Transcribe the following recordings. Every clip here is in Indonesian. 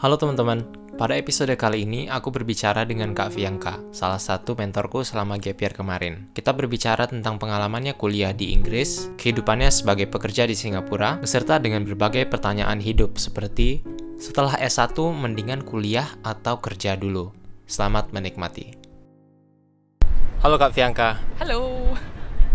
Halo teman-teman, pada episode kali ini aku berbicara dengan Kak Fianka, salah satu mentorku selama gap year kemarin. Kita berbicara tentang pengalamannya kuliah di Inggris, kehidupannya sebagai pekerja di Singapura, beserta dengan berbagai pertanyaan hidup seperti setelah S1 mendingan kuliah atau kerja dulu. Selamat menikmati. Halo Kak Fianka, Halo.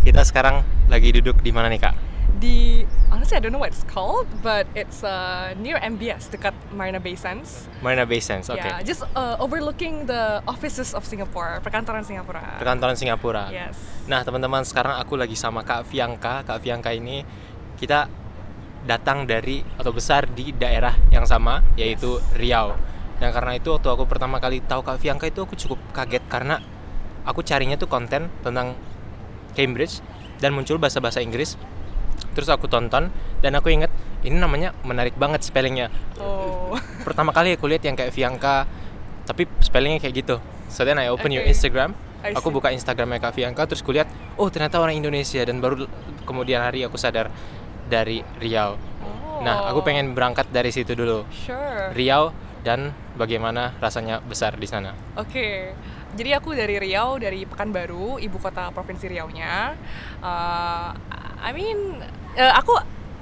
kita sekarang lagi duduk di mana nih Kak? Di honestly I don't know what it's called, but it's uh, near MBS dekat Marina Bay Sands. Marina Bay Sands, oke. Yeah, just uh, overlooking the offices of Singapore, perkantoran Singapura. Perkantoran Singapura. Yes. Nah, teman-teman, sekarang aku lagi sama Kak Fianka. Kak Fianka ini kita datang dari atau besar di daerah yang sama, yaitu Riau. Dan karena itu waktu aku pertama kali tahu Kak Fianka itu aku cukup kaget karena aku carinya tuh konten tentang Cambridge dan muncul bahasa-bahasa Inggris. Terus aku tonton dan aku inget ini namanya menarik banget spellingnya. Oh. Pertama kali aku lihat yang kayak Fianka, tapi spellingnya kayak gitu. So then I open your Okay. Instagram, I aku buka Instagramnya Kak Fianka terus kulihat oh ternyata orang Indonesia dan baru kemudian hari aku sadar dari Riau. Nah aku Oh. pengen berangkat dari situ dulu Sure. Riau dan bagaimana rasanya besar di sana. Oke. Jadi aku dari Riau, dari Pekanbaru, ibu kota provinsi Riau-nya. Uh, I mean, uh, aku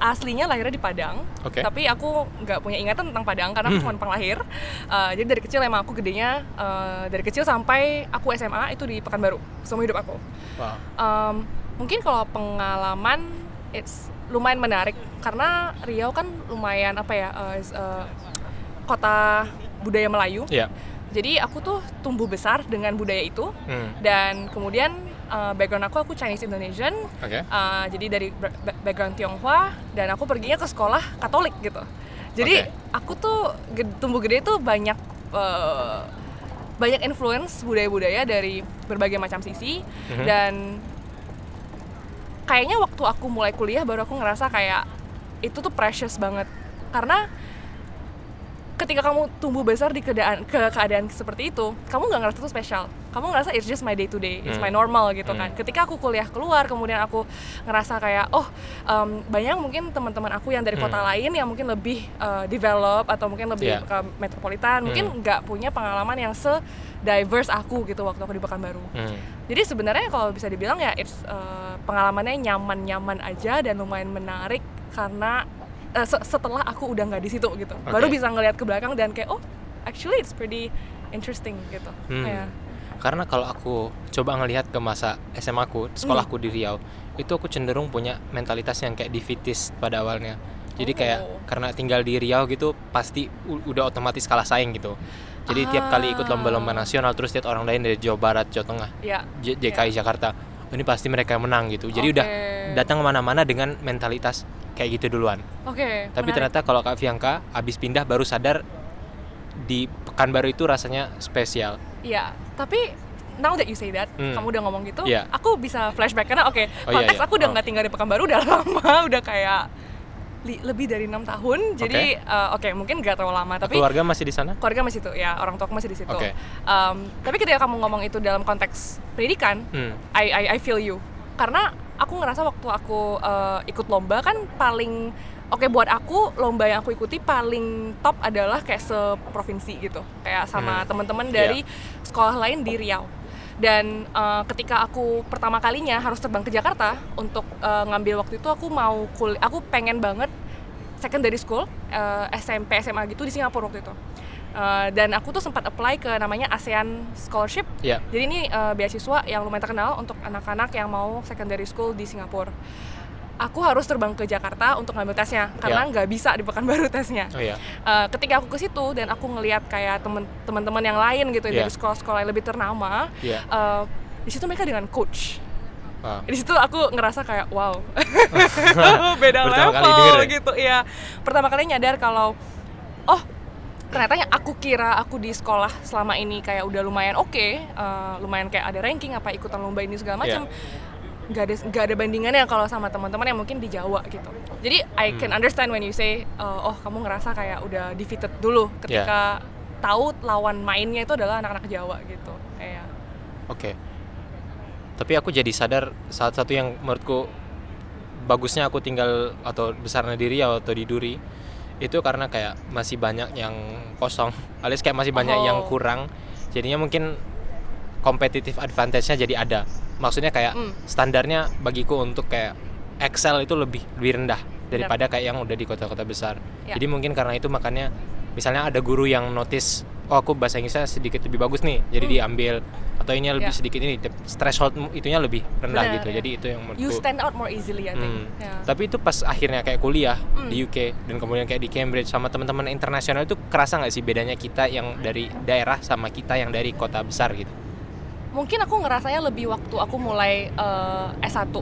aslinya lahirnya di Padang, Oke. tapi aku nggak punya ingatan tentang Padang karena aku Hmm. cuma penglahir. Uh, jadi dari kecil emang aku gedenya uh, dari kecil sampai aku SMA itu di Pekanbaru seumur hidup aku. Wow. Um, mungkin kalau pengalaman it's lumayan menarik karena Riau kan lumayan apa ya uh, uh, kota budaya Melayu. Iya. Jadi aku tuh tumbuh besar dengan budaya itu Hmm. dan kemudian uh, background aku aku Chinese Indonesian. Oke. Uh, jadi dari ba- ba- background Tionghoa dan aku perginya ke sekolah Katolik gitu. Jadi Oke. aku tuh tumbuh gede tuh banyak uh, banyak influence budaya-budaya dari berbagai macam sisi Mhm. dan kayaknya waktu aku mulai kuliah baru aku ngerasa kayak itu tuh precious banget karena ketika kamu tumbuh besar di keadaan ke keadaan seperti itu kamu nggak ngerasa itu spesial kamu ngerasa it's just my day to day it's my Hmm. normal gitu Hmm. kan ketika aku kuliah keluar kemudian aku ngerasa kayak oh em, banyak mungkin teman-teman aku yang dari kota Hmm. lain yang mungkin lebih uh, develop atau mungkin lebih Yeah. ke metropolitan mungkin Hmm. nggak punya pengalaman yang se diverse aku gitu waktu aku di Pekanbaru Hmm. jadi sebenarnya kalau bisa dibilang ya it's uh, pengalamannya nyaman-nyaman aja dan lumayan menarik karena uh, se- setelah aku udah nggak di situ gitu. Baru Oke. bisa ngelihat ke belakang dan kayak oh actually it's pretty interesting gitu. Hmm. Ya. Karena kalau aku coba ngelihat ke masa SMA aku, sekolahku di Riau, itu aku cenderung punya mentalitas yang kayak defeatist pada awalnya. Jadi kayak Oh. karena tinggal di Riau gitu pasti udah otomatis kalah saing gitu. Jadi tiap kali ikut lomba-lomba Ah. nasional terus lihat orang lain dari Jawa Barat, Jawa Tengah, Ya. J- DKI Jakarta, "Oh, ini pasti mereka yang menang gitu. Jadi udah Oke. datang ke mana-mana dengan mentalitas kayak gitu duluan. Oke. Tapi menarik. ternyata kalau Kak Fianka abis pindah baru sadar di Pekanbaru itu rasanya spesial. Iya, tapi now that you say that, Hmm. kamu udah ngomong gitu, Iya. aku bisa flashback karena oke, Oh, iya, konteks iya. aku udah Oh. nggak tinggal di Pekanbaru udah lama, udah kayak li- lebih dari enam tahun. Jadi uh, oke, mungkin nggak terlalu lama, tapi Keluarga masih di sana? keluarga masih tuh ya orang tua aku masih di situ. Oke. Um, tapi ketika kamu ngomong itu dalam konteks pendidikan, Hmm. I, I I feel you karena aku ngerasa waktu aku uh, ikut lomba kan paling oke buat aku lomba yang aku ikuti paling top adalah kayak seprovinsi gitu kayak sama Hmm. teman-teman dari sekolah lain di Riau dan uh, ketika aku pertama kalinya harus terbang ke Jakarta untuk uh, ngambil waktu itu aku mau kul aku pengen banget secondary school uh, SMP SMA gitu di Singapura waktu itu Uh, dan aku tuh sempat apply ke namanya ASEAN Scholarship Ya. jadi ini uh, beasiswa yang lumayan terkenal untuk anak-anak yang mau secondary school di Singapura. Aku harus terbang ke Jakarta untuk ngambil tesnya karena nggak bisa di Pekanbaru tesnya. Oh iya. Uh, ketika aku ke situ dan aku ngelihat kayak teman-teman yang lain gitu Iya. dari sekolah-sekolah yang lebih ternama, Iya. uh, di situ mereka dengan coach. Wow. Di situ aku ngerasa kayak wow, beda Pertama level ya? gitu. Iya, pertama kali nyadar kalau oh ternyata yang aku kira aku di sekolah selama ini kayak udah lumayan oke, uh, lumayan kayak ada ranking apa ikutan lomba ini segala Iya. macam. Nggak ada nggak ada bandingannya kalau sama teman-teman yang mungkin di Jawa gitu. Jadi I can Hmm. understand when you say uh, oh kamu ngerasa kayak udah defeated dulu ketika tahu lawan mainnya itu adalah anak-anak Jawa gitu. Iya. Oke. Tapi aku jadi sadar salah satu yang menurutku bagusnya aku tinggal atau besarnya di Riau atau di Duri itu karena kayak masih banyak yang kosong alias kayak masih banyak Oh. yang kurang jadinya mungkin competitive advantage-nya jadi ada maksudnya kayak Hmm. standarnya bagiku untuk kayak Excel itu lebih lebih rendah daripada kayak yang udah di kota-kota besar Ya. jadi mungkin karena itu makanya misalnya ada guru yang notice oh aku bahasa Inggrisnya sedikit lebih bagus nih jadi Hmm. diambil atau ini lebih Ya. sedikit ini threshold itunya lebih rendah Benar, gitu ya. jadi itu yang menurutku You stand out more easily I think. Hmm. Ya. Tapi itu pas akhirnya kayak kuliah Hmm. di UK dan kemudian kayak di Cambridge sama teman-teman internasional itu kerasa nggak sih bedanya kita yang dari daerah sama kita yang dari kota besar gitu? Mungkin aku ngerasanya lebih waktu aku mulai eh, S1.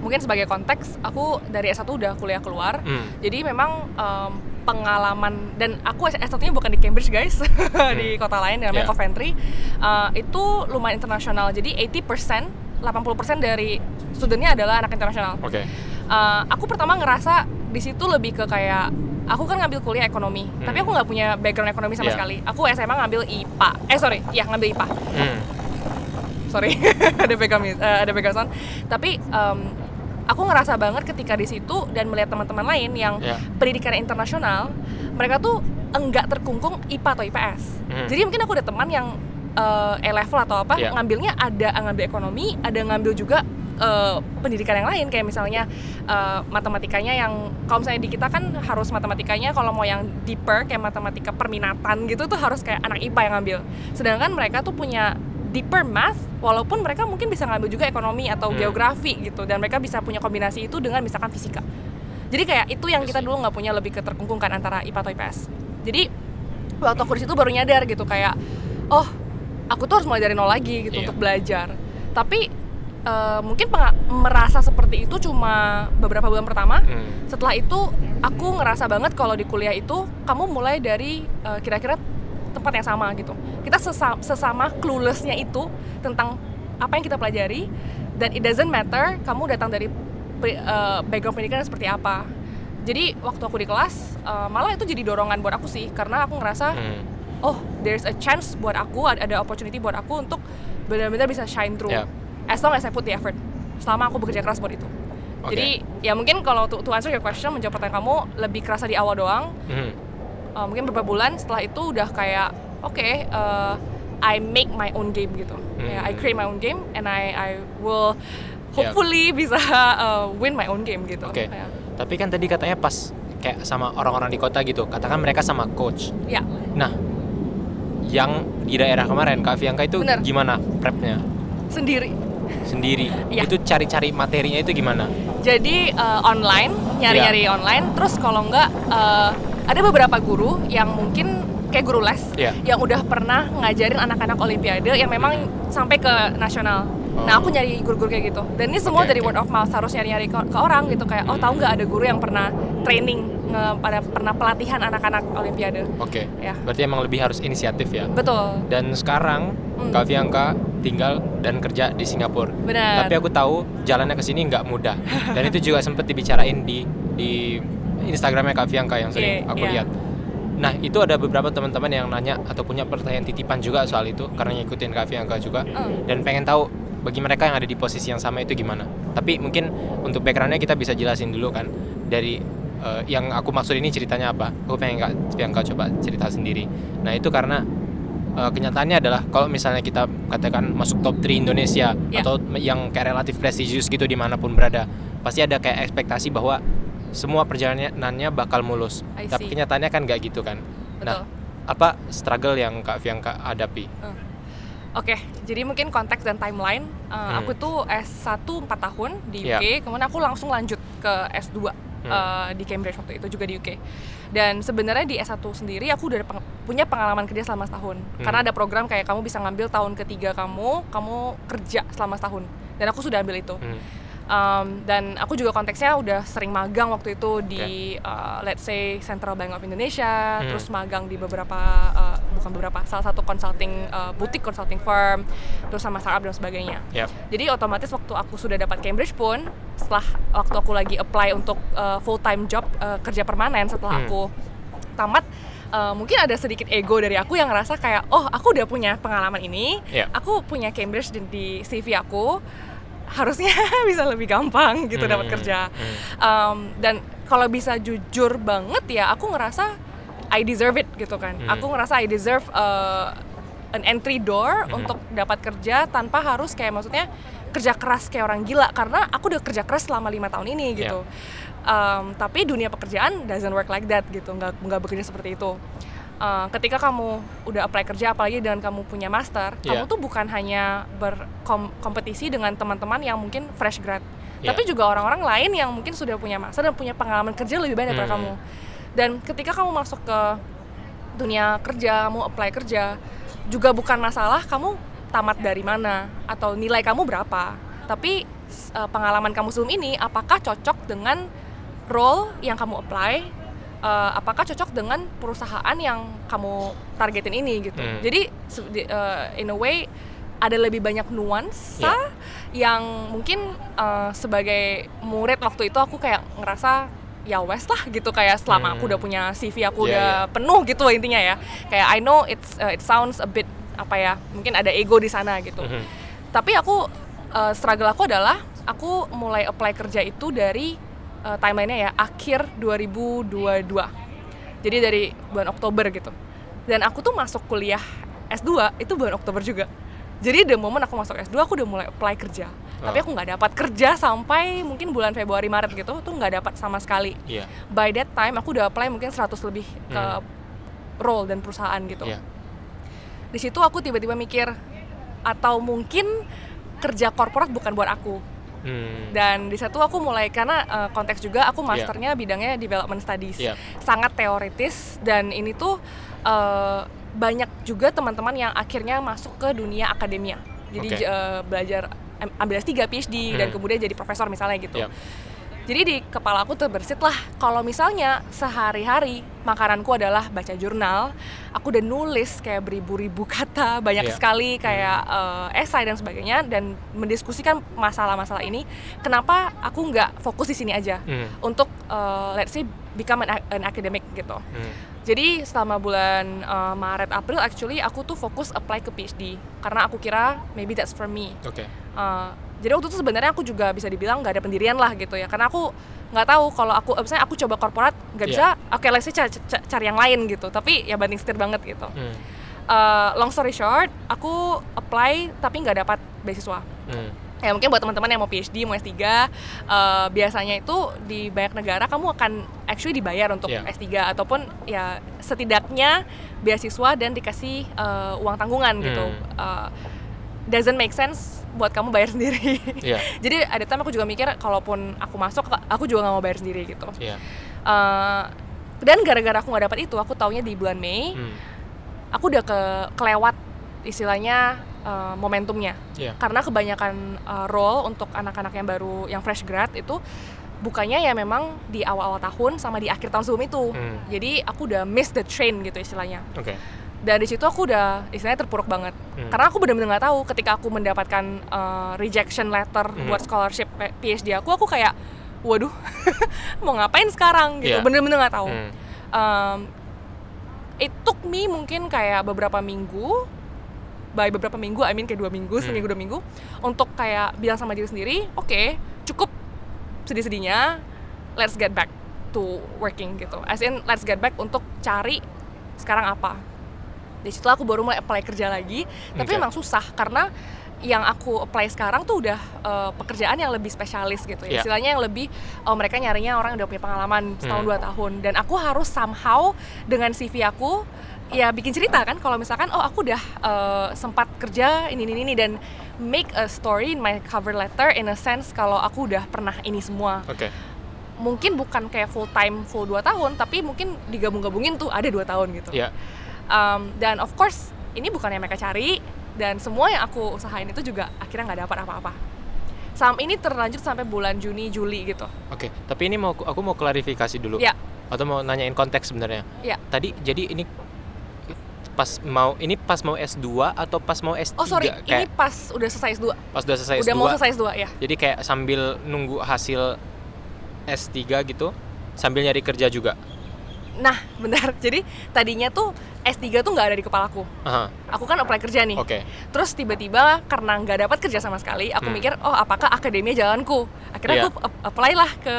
Mungkin sebagai konteks, aku dari S1 udah kuliah keluar. Hmm. Jadi memang em, pengalaman dan aku S1-nya bukan di Cambridge guys, di kota lain namanya Yeah. Coventry. Eh, itu lumayan internasional. Jadi 80%, 80% dari studentnya adalah anak internasional. Oke. Uh, aku pertama ngerasa di situ lebih ke kayak aku kan ngambil kuliah ekonomi, Hmm. tapi aku nggak punya background ekonomi sama Iya. sekali. Aku SMA ngambil IPA. Eh sorry, ya ngambil IPA. Hmm. Sorry, ada mus- eh, ada sound. Tapi um, aku ngerasa banget ketika di situ dan melihat teman-teman lain yang Ya. pendidikan internasional, mereka tuh enggak terkungkung IPA atau IPS. Hmm. Jadi mungkin aku ada teman yang uh, A level atau apa Iya. ngambilnya ada ngambil ekonomi, ada ngambil juga uh, pendidikan yang lain kayak misalnya uh, matematikanya yang kalau misalnya di kita kan harus matematikanya kalau mau yang deeper kayak matematika perminatan gitu tuh harus kayak anak IPA yang ngambil. Sedangkan mereka tuh punya deeper math walaupun mereka mungkin bisa ngambil juga ekonomi atau Hmm. geografi gitu dan mereka bisa punya kombinasi itu dengan misalkan fisika. Jadi kayak itu yang kita dulu nggak punya lebih keterkungkungkan antara IPA atau IPS. Jadi waktu aku di situ baru nyadar gitu kayak oh aku tuh harus mulai dari nol lagi gitu Iya. untuk belajar. Tapi eh, mungkin merasa seperti itu cuma beberapa bulan pertama. Hmm. Setelah itu aku ngerasa banget kalau di kuliah itu kamu mulai dari eh, kira-kira tempat yang sama gitu. Kita sesa- sesama cluelessnya itu tentang apa yang kita pelajari dan it doesn't matter kamu datang dari eh, background pendidikan seperti apa. Jadi waktu aku di kelas eh, malah itu jadi dorongan buat aku sih karena aku ngerasa Hmm. oh there's a chance buat aku ada, ada opportunity buat aku untuk benar-benar bisa shine through Yeah. as long as I put the effort selama aku bekerja keras buat itu Oke. jadi ya mungkin kalau to, to answer your question menjawab pertanyaan kamu lebih kerasa di awal doang Hmm. Uh, mungkin beberapa bulan setelah itu udah kayak oke uh, I make my own game gitu Ya, I Hmm. create my own game and I I will hopefully bisa uh, win my own game gitu Oke. ya, Tapi kan tadi katanya pas kayak sama orang-orang di kota gitu, katakan mereka sama coach. ya Nah, yang di daerah kemarin Kak Fianka itu Bener. gimana prepnya sendiri sendiri? Iya. Itu cari-cari materinya itu gimana? Jadi uh, online, nyari-nyari Iya. online. Terus kalau enggak uh, ada beberapa guru yang mungkin kayak guru les Iya. yang udah pernah ngajarin anak-anak olimpiade yang memang sampai ke nasional. Nah, Oh. aku nyari guru-guru kayak gitu. Dan ini semua Oke, dari oke. word of mouth harus nyari-nyari ke, ke orang gitu kayak oh tahu nggak ada guru yang pernah training nge, pada pernah pelatihan anak-anak olimpiade. Oke. Ya. Berarti emang lebih harus inisiatif ya. Betul. Dan sekarang Hmm. Kak Fianka tinggal dan kerja di Singapura. Benar. Tapi aku tahu jalannya ke sini nggak mudah. Dan itu juga sempat dibicarain di di Instagramnya Kak Fianka yang sering Iya, aku iya. lihat. Nah itu ada beberapa teman-teman yang nanya atau punya pertanyaan titipan juga soal itu karena ngikutin Kak Fianka juga Hmm. dan pengen tahu bagi mereka yang ada di posisi yang sama itu gimana. Tapi mungkin untuk backgroundnya kita bisa jelasin dulu kan dari eh, yang aku maksud ini ceritanya apa. Aku pengen Kak Fianka coba cerita sendiri. Nah itu karena eh, kenyataannya adalah kalau misalnya kita katakan masuk top 3 Indonesia Ya. atau yang kayak relatif prestisius gitu di mana pun berada, pasti ada kayak ekspektasi bahwa semua perjalanannya bakal mulus. Tapi kenyataannya kan nggak gitu kan. Nah, Betul. apa struggle yang Kak Fianka hadapi? Oke, jadi mungkin konteks dan timeline. Uh, Hmm. Aku tuh S1 4 tahun di. UK, kemudian aku langsung lanjut ke S2 Hmm. uh, di Cambridge waktu itu juga di UK. Dan sebenarnya di S1 sendiri aku udah peng- punya pengalaman kerja selama setahun. Hmm. Karena ada program kayak kamu bisa ngambil tahun ketiga kamu, kamu kerja selama setahun. Dan aku sudah ambil itu. Hmm. Um, dan aku juga konteksnya udah sering magang waktu itu di uh, let's say Central Bank of Indonesia, Hmm. terus magang di beberapa uh, bukan beberapa salah satu consulting uh, boutique consulting firm, terus sama startup dan sebagainya. Yap. Jadi otomatis waktu aku sudah dapat Cambridge pun setelah waktu aku lagi apply untuk uh, full time job uh, kerja permanen setelah Hmm. aku tamat uh, mungkin ada sedikit ego dari aku yang ngerasa kayak oh aku udah punya pengalaman ini, Iya. aku punya Cambridge di, di CV aku harusnya bisa lebih gampang gitu dapat Hmm, kerja. hmm. Um, dan kalau bisa jujur banget ya aku ngerasa I deserve it gitu kan. Hmm. aku ngerasa I deserve uh, an entry door Hmm. untuk dapat kerja tanpa harus kayak maksudnya kerja keras kayak orang gila. Karena aku udah kerja keras selama lima tahun ini gitu. Um, tapi dunia pekerjaan doesn't work like that gitu. Nggak nggak bekerja seperti itu Uh, ketika kamu udah apply kerja apalagi dengan kamu punya master kamu Yeah. tuh bukan hanya berkompetisi dengan teman-teman yang mungkin fresh grad Yeah. tapi juga orang-orang lain yang mungkin sudah punya master dan punya pengalaman kerja lebih banyak daripada Hmm. kamu dan ketika kamu masuk ke dunia kerja kamu apply kerja juga bukan masalah kamu tamat dari mana atau nilai kamu berapa tapi eh, pengalaman kamu sebelum ini apakah cocok dengan role yang kamu apply Eh, apakah cocok dengan perusahaan yang kamu targetin ini gitu Hmm. jadi eh, in a way ada lebih banyak nuansa yang mungkin eh, sebagai murid waktu itu aku kayak ngerasa ya wes lah gitu kayak selama aku Hmm. udah punya CV aku udah iya. penuh gitu intinya ya kayak I know it's uh, it sounds a bit apa ya mungkin ada ego di sana gitu Mhm. tapi aku uh, struggle aku adalah aku mulai apply kerja itu dari uh, timelinenya ya akhir 2022 jadi dari bulan Oktober gitu dan aku tuh masuk kuliah S2 itu bulan Oktober juga jadi the moment aku masuk S2 aku udah mulai apply kerja tapi Oh. aku nggak dapat kerja sampai mungkin bulan Februari Maret gitu tuh nggak dapat sama sekali Iya. by that time aku udah apply mungkin 100 lebih ke Hmm. role dan perusahaan gitu Iya. di situ aku tiba-tiba mikir atau mungkin kerja korporat bukan buat aku Hmm. dan di situ aku mulai karena eh, konteks juga aku Iya. masternya bidangnya development studies Iya. sangat teoritis dan ini tuh eh, banyak juga teman-teman yang akhirnya masuk ke dunia akademia jadi Oke. eh, belajar am- ambil S3 PhD dan Hmm. kemudian jadi profesor misalnya gitu Iya. Jadi di kepala aku terbersit lah kalau misalnya sehari-hari makananku adalah baca jurnal, aku udah nulis kayak beribu-ribu kata, banyak Iya. sekali kayak eh, esai dan sebagainya dan mendiskusikan masalah-masalah ini. Kenapa aku nggak fokus di sini aja Hmm. untuk eh, let's say become an, an academic gitu. Hmm. Jadi selama bulan eh, Maret April actually aku tuh fokus apply ke PhD karena aku kira maybe that's for me. Oke. Uh, jadi waktu itu sebenarnya aku juga bisa dibilang nggak ada pendirian lah gitu ya karena aku nggak tahu kalau aku eh, misalnya aku coba korporat nggak Iya. bisa oke let's say ca- ca- cari yang lain gitu tapi ya banding setir banget gitu Hmm. Uh, long story short aku apply tapi nggak dapat beasiswa Hmm. ya mungkin buat teman-teman yang mau PhD mau S3 uh, biasanya itu di banyak negara kamu akan actually dibayar untuk Iya. S3 ataupun ya setidaknya beasiswa dan dikasih uh, uang tanggungan gitu Hmm. Uh, doesn't make sense buat kamu bayar sendiri Iya. jadi ada time aku juga mikir kalaupun aku masuk aku juga nggak mau bayar sendiri gitu Iya. Uh, dan gara-gara aku nggak dapat itu aku taunya di bulan Mei Hmm. aku udah ke kelewat istilahnya uh, momentumnya Iya. karena kebanyakan uh, role untuk anak-anak yang baru yang fresh grad itu bukannya ya memang di awal-awal tahun sama di akhir tahun sebelum itu Hmm. jadi aku udah miss the train gitu istilahnya Oke. Dan di situ aku udah istilahnya terpuruk banget Hmm. karena aku benar-benar nggak tahu ketika aku mendapatkan uh, rejection letter Hmm. buat scholarship P- PhD aku aku kayak waduh mau ngapain sekarang gitu Iya. bener-bener nggak tahu Hmm. um, it took me mungkin kayak beberapa minggu by beberapa minggu, I mean kayak dua minggu, Hmm. seminggu dua minggu untuk kayak bilang sama diri sendiri, oke cukup sedih-sedihnya, let's get back to working gitu. As in let's get back untuk cari sekarang apa. Di situ aku baru mulai apply kerja lagi, tapi Oke. emang susah karena yang aku apply sekarang tuh udah eh, pekerjaan yang lebih spesialis gitu ya. Istilahnya yang lebih oh, mereka nyarinya orang yang udah punya pengalaman setahun Hmm. dua tahun dan aku harus somehow dengan CV aku ya bikin cerita kan kalau misalkan oh aku udah eh, sempat kerja ini ini ini dan make a story in my cover letter in a sense kalau aku udah pernah ini semua Oke. mungkin bukan kayak full time full 2 tahun tapi mungkin digabung-gabungin tuh ada dua tahun gitu Iya. Um, dan of course ini bukan yang mereka cari dan semua yang aku usahain itu juga akhirnya nggak dapat apa-apa. Sam ini terlanjut sampai bulan Juni Juli gitu. Oke. Tapi ini mau aku mau klarifikasi dulu. ya. Atau mau nanyain konteks sebenarnya. ya. Tadi jadi ini pas mau ini pas mau S2 atau pas mau S3 oh sorry kayak ini pas udah selesai S2 pas udah selesai udah S2 mau selesai S2 ya. Jadi kayak sambil nunggu hasil S3 gitu sambil nyari kerja juga nah benar jadi tadinya tuh S3 tuh nggak ada di kepalaku Aha, aku kan apply kerja nih oke Terus tiba-tiba karena nggak dapat kerja sama sekali, aku Hmm. mikir oh apakah akademia jalanku? Akhirnya Iya. aku ap- apply lah ke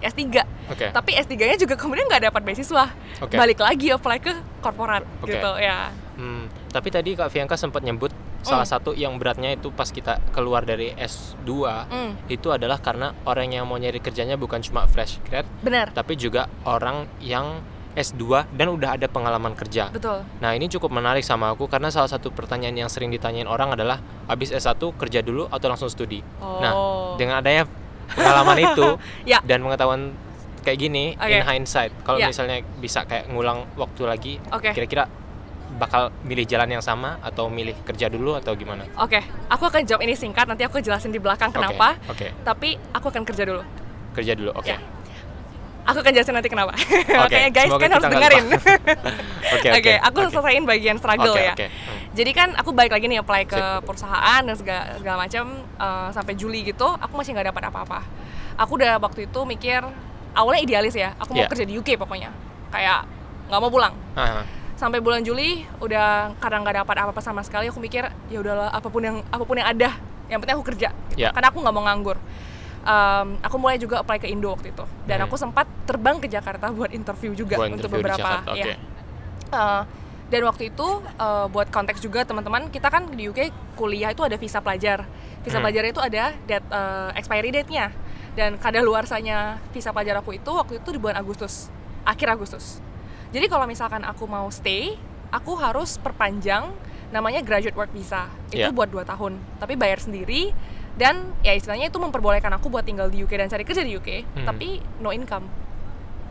S3 Oke. tapi S3-nya juga kemudian nggak dapat beasiswa Oke. balik lagi apply ke korporat Oke. gitu ya Hmm, tapi tadi Kak Fianka sempat nyebut salah satu yang beratnya itu pas kita keluar dari S2 Hmm, itu adalah karena orang yang mau nyari kerjanya bukan cuma fresh grad benar tapi juga orang yang S2 dan udah ada pengalaman kerja. betul Nah, ini cukup menarik sama aku karena salah satu pertanyaan yang sering ditanyain orang adalah habis S1 kerja dulu atau langsung studi. Nah, Oh. dengan adanya pengalaman itu Ya. dan pengetahuan kayak gini Oke. in hindsight, kalau Ya. misalnya bisa kayak ngulang waktu lagi, Oke. kira-kira bakal milih jalan yang sama atau milih kerja dulu atau gimana? Oke, aku akan jawab ini singkat. Nanti aku jelasin di belakang Oke, kenapa. Oke, Tapi aku akan kerja dulu. kerja dulu. Oke. Ya. Aku akan jelasin nanti kenapa. Oke, Makanya guys semoga kan harus dengerin. Oke, Oke, oke. aku oke. selesaiin bagian struggle Oke, ya. oke. Hmm. Jadi kan aku balik lagi nih apply ke Sip. perusahaan dan segala, segala macam eh, sampai Juli gitu, aku masih nggak dapat apa-apa. Aku udah waktu itu mikir awalnya idealis ya, aku mau Iya. kerja di UK pokoknya, kayak nggak mau pulang. Ah, Sampai bulan Juli udah karena nggak dapat apa-apa sama sekali, aku mikir ya udahlah apa pun yang apa pun yang ada, yang penting aku kerja. Iya. Karena aku nggak mau nganggur. Em, aku mulai juga apply ke Indo waktu itu, dan Hmm. aku sempat terbang ke Jakarta buat interview juga buat untuk interview di beberapa. Jakarta. ya. Oke. Uh, dan waktu itu uh, buat konteks juga teman-teman kita kan di UK kuliah itu ada visa pelajar visa Hmm. pelajar itu ada date, uh, expiry date-nya dan kadaluarsanya visa pelajar aku itu waktu itu di bulan Agustus akhir Agustus jadi kalau misalkan aku mau stay aku harus perpanjang namanya graduate work visa itu Iya. buat 2 tahun tapi bayar sendiri dan ya istilahnya itu memperbolehkan aku buat tinggal di UK dan cari kerja di UK Hmm. tapi no income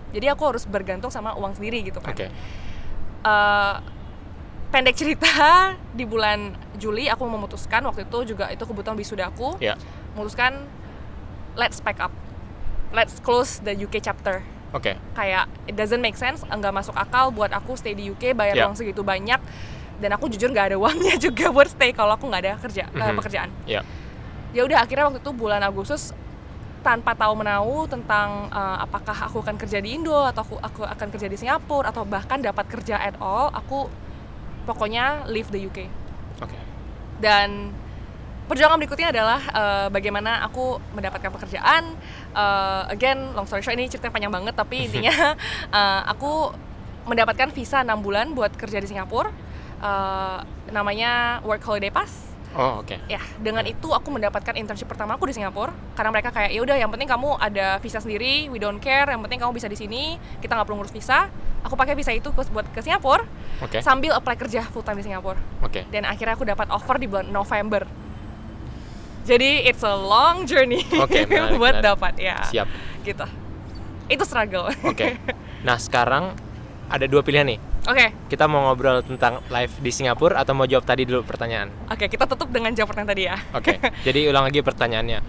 jadi aku harus bergantung sama uang sendiri gitu kan Oke. Eh, pendek cerita di bulan Juli aku memutuskan waktu itu juga itu kebetulan wisuda aku Ya. memutuskan let's pack up let's close the UK chapter Oke. kayak it doesn't make sense nggak masuk akal buat aku stay di UK bayar Ya. uang segitu banyak dan aku jujur nggak ada uangnya juga buat stay kalau aku nggak ada kerja eh, Mhm. pekerjaan Ya. Ya udah akhirnya waktu itu bulan Agustus tanpa tahu menahu tentang uh, apakah aku akan kerja di Indo atau aku, aku akan kerja di Singapura atau bahkan dapat kerja at all aku pokoknya leave the UK Oke. dan perjuangan berikutnya adalah uh, bagaimana aku mendapatkan pekerjaan. Uh, again long story short ini ceritanya panjang banget tapi intinya uh, aku mendapatkan visa 6 bulan buat kerja di Singapura. Uh, namanya work holiday pass Oh, oke. ya dengan itu aku mendapatkan internship pertama aku di Singapura karena mereka kayak ya udah yang penting kamu ada visa sendiri we don't care yang penting kamu bisa di sini kita nggak perlu ngurus visa aku pakai visa itu buat ke Singapura Oke. sambil apply kerja full time di Singapura Oke. dan akhirnya aku dapat offer di bulan November jadi it's a long journey Oke, menarik, buat menarik. dapat ya Siap. gitu itu struggle Oke. Nah, sekarang ada dua pilihan nih. Oke Kita mau ngobrol tentang live di Singapura atau mau jawab tadi dulu pertanyaan? oke kita tutup dengan jawab pertanyaan tadi ya Oke. Jadi ulang lagi pertanyaannya.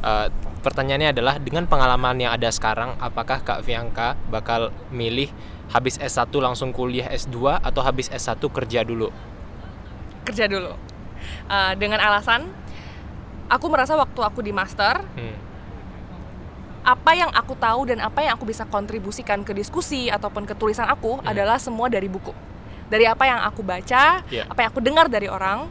Eh, pertanyaannya adalah dengan pengalaman yang ada sekarang, apakah Kak Fianka bakal milih habis S1 langsung kuliah S2 atau habis S1 kerja dulu? kerja dulu Uh, dengan alasan aku merasa waktu aku di master Hmm. Apa yang aku tahu dan apa yang aku bisa kontribusikan ke diskusi ataupun ke tulisan aku Hmm. adalah semua dari buku. Dari apa yang aku baca, Iya. apa yang aku dengar dari orang,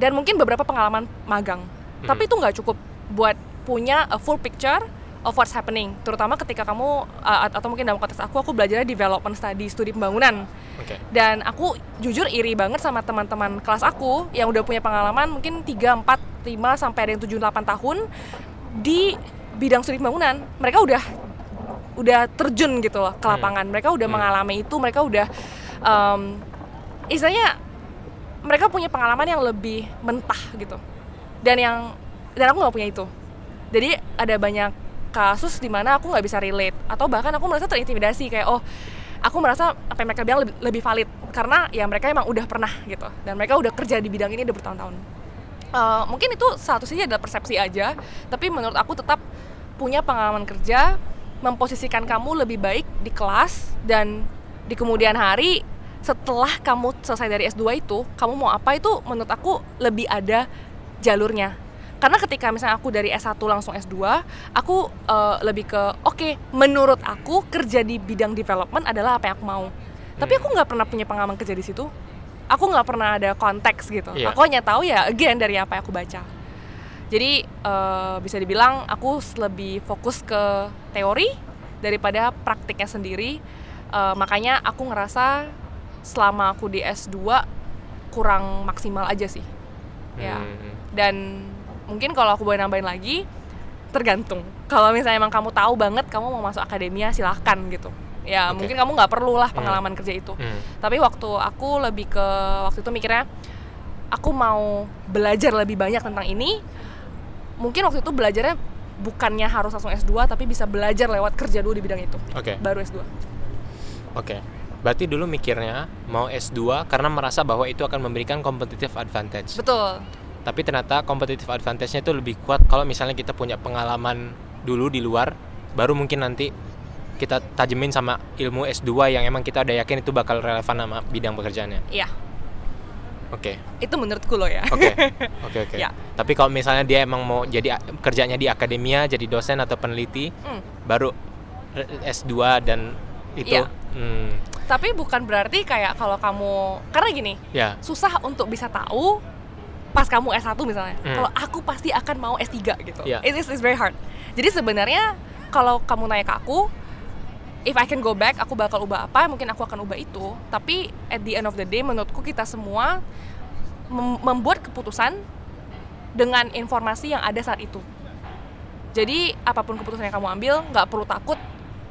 dan mungkin beberapa pengalaman magang. Hmm. Tapi itu nggak cukup buat punya a full picture of what's happening. Terutama ketika kamu uh, atau mungkin dalam konteks aku, aku belajar development study, studi pembangunan. Oke. Dan aku jujur iri banget sama teman-teman kelas aku yang udah punya pengalaman mungkin 3, 4, 5 sampai ada yang 7 8 tahun di bidang studi pembangunan. Mereka udah udah terjun gitu loh ke Hmm. lapangan. Mereka udah Hmm. mengalami itu, mereka udah um, istilahnya mereka punya pengalaman yang lebih mentah gitu. Dan yang dan aku nggak punya itu. Jadi ada banyak kasus di mana aku nggak bisa relate atau bahkan aku merasa terintimidasi kayak oh aku merasa apa yang mereka bilang lebih, lebih valid karena ya mereka emang udah pernah gitu dan mereka udah kerja di bidang ini udah bertahun-tahun. Eh, mungkin itu satu sisi adalah persepsi aja, tapi menurut aku tetap punya pengalaman kerja memposisikan kamu lebih baik di kelas dan di kemudian hari setelah kamu selesai dari S2 itu, kamu mau apa itu menurut aku lebih ada jalurnya. Karena ketika misalnya aku dari S1 langsung S2, aku eh, lebih ke oke, menurut aku kerja di bidang development adalah apa yang aku mau. Tapi Hmm. aku nggak pernah punya pengalaman kerja di situ. Aku nggak pernah ada konteks gitu. Iya. Aku hanya tahu ya again dari apa yang aku baca. Jadi eh, bisa dibilang aku lebih fokus ke teori daripada praktiknya sendiri. Eh, makanya aku ngerasa selama aku di S2 kurang maksimal aja sih. Ya. Hmm. Dan mungkin kalau aku boleh nambahin lagi, tergantung. Kalau misalnya emang kamu tahu banget kamu mau masuk akademia, silahkan gitu. Ya Oke. mungkin kamu nggak perlu lah Hmm. pengalaman kerja itu. Hmm. Tapi waktu aku lebih ke waktu itu mikirnya aku mau belajar lebih banyak tentang ini. Mungkin waktu itu belajarnya bukannya harus langsung S2 tapi bisa belajar lewat kerja dulu di bidang itu. Oke. Baru S2. Oke. Berarti dulu mikirnya mau S2 karena merasa bahwa itu akan memberikan competitive advantage. Betul. Tapi ternyata competitive advantage-nya itu lebih kuat kalau misalnya kita punya pengalaman dulu di luar, baru mungkin nanti kita tajemin sama ilmu S2 yang emang kita udah yakin itu bakal relevan sama bidang pekerjaannya. Iya, Oke. itu menurutku loh ya. Oke. Oke, oke. Ya. Tapi kalau misalnya dia emang mau jadi kerjanya di akademia, jadi dosen atau peneliti, Hmm. baru re- S2 dan itu Iya. hmm, Tapi bukan berarti kayak kalau kamu karena gini, ya. susah untuk bisa tahu pas kamu S1 misalnya. Hmm. Kalau aku pasti akan mau S3 gitu. Iya. It is very hard. Jadi sebenarnya kalau kamu nanya ke aku, if I can go back, aku bakal ubah apa? Mungkin aku akan ubah itu. Tapi at the end of the day, menurutku kita semua mem- membuat keputusan dengan informasi yang ada saat itu. Jadi apa pun keputusan yang kamu ambil, nggak perlu takut.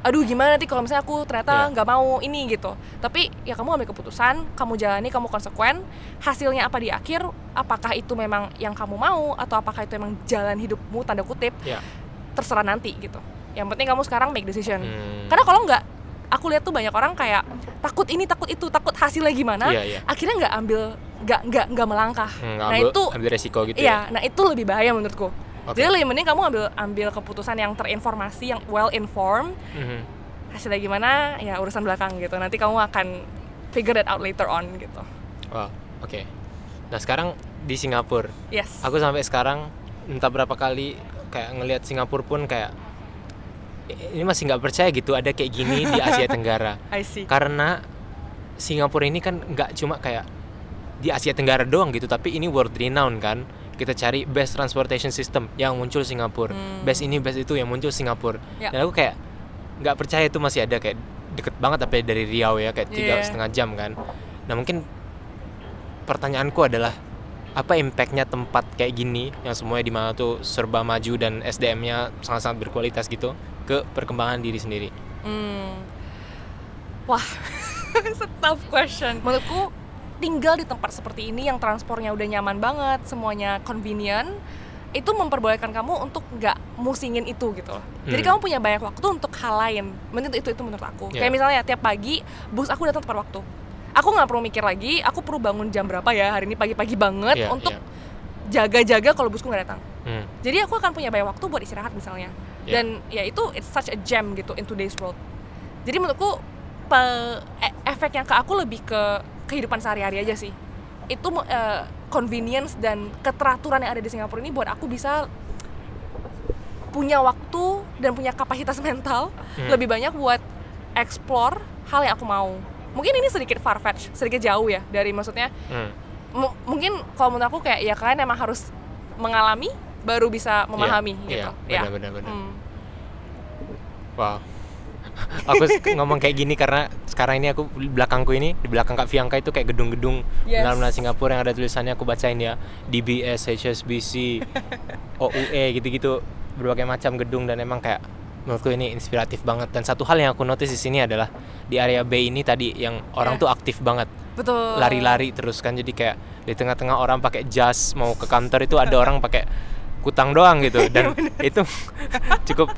Aduh gimana nanti kalau misalnya aku ternyata Iya. nggak mau ini gitu. Tapi ya kamu ambil keputusan, kamu jalani, kamu konsekuen. Hasilnya apa di akhir? Apakah itu memang yang kamu mau atau apakah itu memang jalan hidupmu tanda kutip? Ya. Terserah nanti gitu. Yang penting kamu sekarang make decision. Hmm. Karena kalau nggak, aku lihat tuh banyak orang kayak takut ini, takut itu, takut hasilnya gimana. Iya, iya. Akhirnya nggak ambil, nggak nggak nggak melangkah. Hmm, nah ambil, itu ambil resiko gitu Iya, nah itu lebih bahaya menurutku. Oke. Jadi lebih mending kamu ambil ambil keputusan yang terinformasi, yang well informed. ya. Mhm. Hasilnya gimana? Ya urusan belakang gitu. Nanti kamu akan figure that out later on gitu. Wah, oke. Nah sekarang di Singapura, Yes. aku sampai sekarang entah berapa kali kayak ngelihat Singapura pun kayak "I- ini masih nggak percaya gitu ada kayak gini di Asia Tenggara. I see. Karena Singapura ini kan nggak cuma kayak di Asia Tenggara doang gitu, tapi ini world renowned kan. Kita cari best transportation system yang muncul Singapura, Hmm. best ini best itu yang muncul Singapura. Ya. Dan aku kayak nggak percaya itu masih ada kayak deket banget tapi dari Riau ya kayak tiga Iya. setengah jam kan. Nah mungkin pertanyaanku adalah apa impactnya tempat kayak gini yang semuanya di mana tuh serba maju dan SDM-nya sangat-sangat berkualitas gitu ke perkembangan diri sendiri. Hmm. Wah, it's a tough question. Menurutku tinggal di tempat seperti ini yang transportnya udah nyaman banget, semuanya convenient, itu memperbolehkan kamu untuk nggak musingin itu gitu loh. Jadi Hmm. kamu punya banyak waktu untuk hal lain. Menurut itu itu menurut aku. Yeah. Kayak misalnya tiap pagi bus aku datang tepat waktu. Aku nggak perlu mikir lagi, aku perlu bangun jam berapa ya hari ini pagi-pagi banget Iya, untuk iya. jaga-jaga kalau busku nggak datang. Hmm. Jadi aku akan punya banyak waktu buat istirahat misalnya. Ya. Dan ya itu it's such a gem gitu in today's world. Jadi menurutku pe- e- efek yang ke aku lebih ke kehidupan sehari-hari aja sih. Itu eh, convenience dan keteraturan yang ada di Singapura ini buat aku bisa punya waktu dan punya kapasitas mental Hmm. lebih banyak buat explore hal yang aku mau. Mungkin ini sedikit far fetch, sedikit jauh ya dari maksudnya Hmm. mu- mungkin kalau menurut aku kayak ya kalian emang harus mengalami baru bisa memahami Iya, gitu. iya, ya. benar, benar, benar. Hmm. Wow. aku ngomong kayak gini karena sekarang ini aku di belakangku ini di belakang Kak Fianka itu kayak gedung-gedung Yes. benar-benar Singapura yang ada tulisannya aku bacain ya DBS, HSBC, OUE gitu-gitu berbagai macam gedung dan emang kayak menurutku ini inspiratif banget dan satu hal yang aku notice di sini adalah di area B ini tadi yang orang Iya. tuh aktif banget Betul. lari-lari terus kan jadi kayak di tengah-tengah orang pakai jas mau ke kantor itu ada orang pakai kutang doang gitu dan itu cukup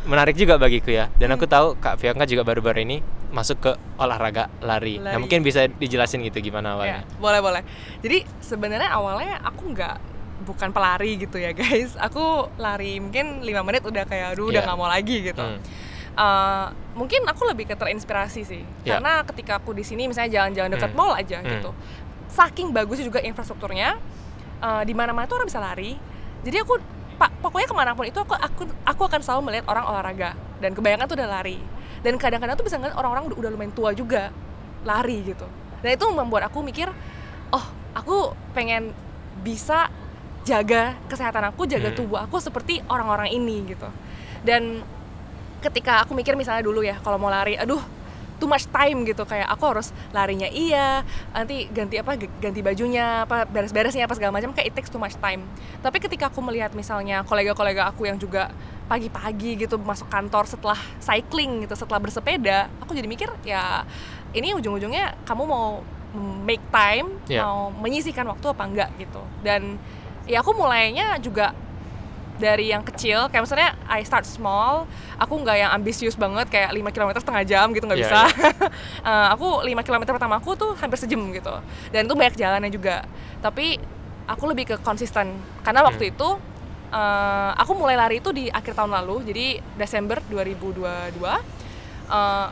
menarik juga bagiku ya dan aku tahu Kak Fianka juga baru-baru ini masuk ke olahraga lari. Nah Lari. mungkin bisa dijelasin gitu gimana Ya, awalnya. boleh boleh. Jadi sebenarnya awalnya aku nggak bukan pelari gitu ya guys. Aku lari mungkin lima menit udah kayak aduh udah Iya. nggak mau lagi gitu. Hmm. Uh, mungkin aku lebih ke terinspirasi sih Ya. karena ketika aku di sini misalnya jalan-jalan dekat Hmm. mall aja Hmm. gitu saking bagusnya juga infrastrukturnya uh, di mana-mana tuh orang bisa lari jadi aku pak pokoknya ke mana pun itu aku aku aku akan selalu melihat orang olahraga dan kebanyakan tuh udah lari dan kadang-kadang tuh bisa ngeliat orang-orang udah, udah lumayan tua juga lari gitu dan itu membuat aku mikir oh aku pengen bisa jaga kesehatan aku jaga Hmm. tubuh aku seperti orang-orang ini gitu dan ketika aku mikir misalnya dulu ya kalau mau lari aduh too much time gitu kayak aku harus larinya iya nanti ganti apa ganti bajunya apa beres-beresnya apa segala macam kayak it takes too much time tapi ketika aku melihat misalnya kolega-kolega aku yang juga pagi-pagi gitu masuk kantor setelah cycling gitu setelah bersepeda aku jadi mikir ya ini ujung-ujungnya kamu mau make time Yeah. mau menyisihkan waktu apa enggak gitu dan ya aku mulainya juga dari yang kecil. Kayak misalnya I start small. Aku nggak yang ambisius banget kayak 5 km setengah jam gitu nggak Iya, bisa. Eh, aku 5 km pertama aku tuh hampir sejam gitu. Dan itu banyak jalannya juga. Tapi aku lebih ke konsisten. Karena waktu Hmm. itu eh, aku mulai lari itu di akhir tahun lalu. Jadi Desember 2022 Eh,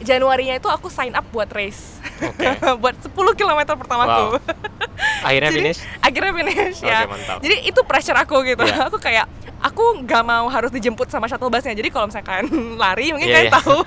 Januarinya itu aku sign up buat race Oke. buat 10 km pertamaku Wow. Akhirnya Jadi, finish. akhirnya finish ya mantap. jadi itu pressure aku gitu Iya. aku kayak aku nggak mau harus dijemput sama shuttle busnya jadi kalau misalkan lari mungkin Iya, kalian iya. tahu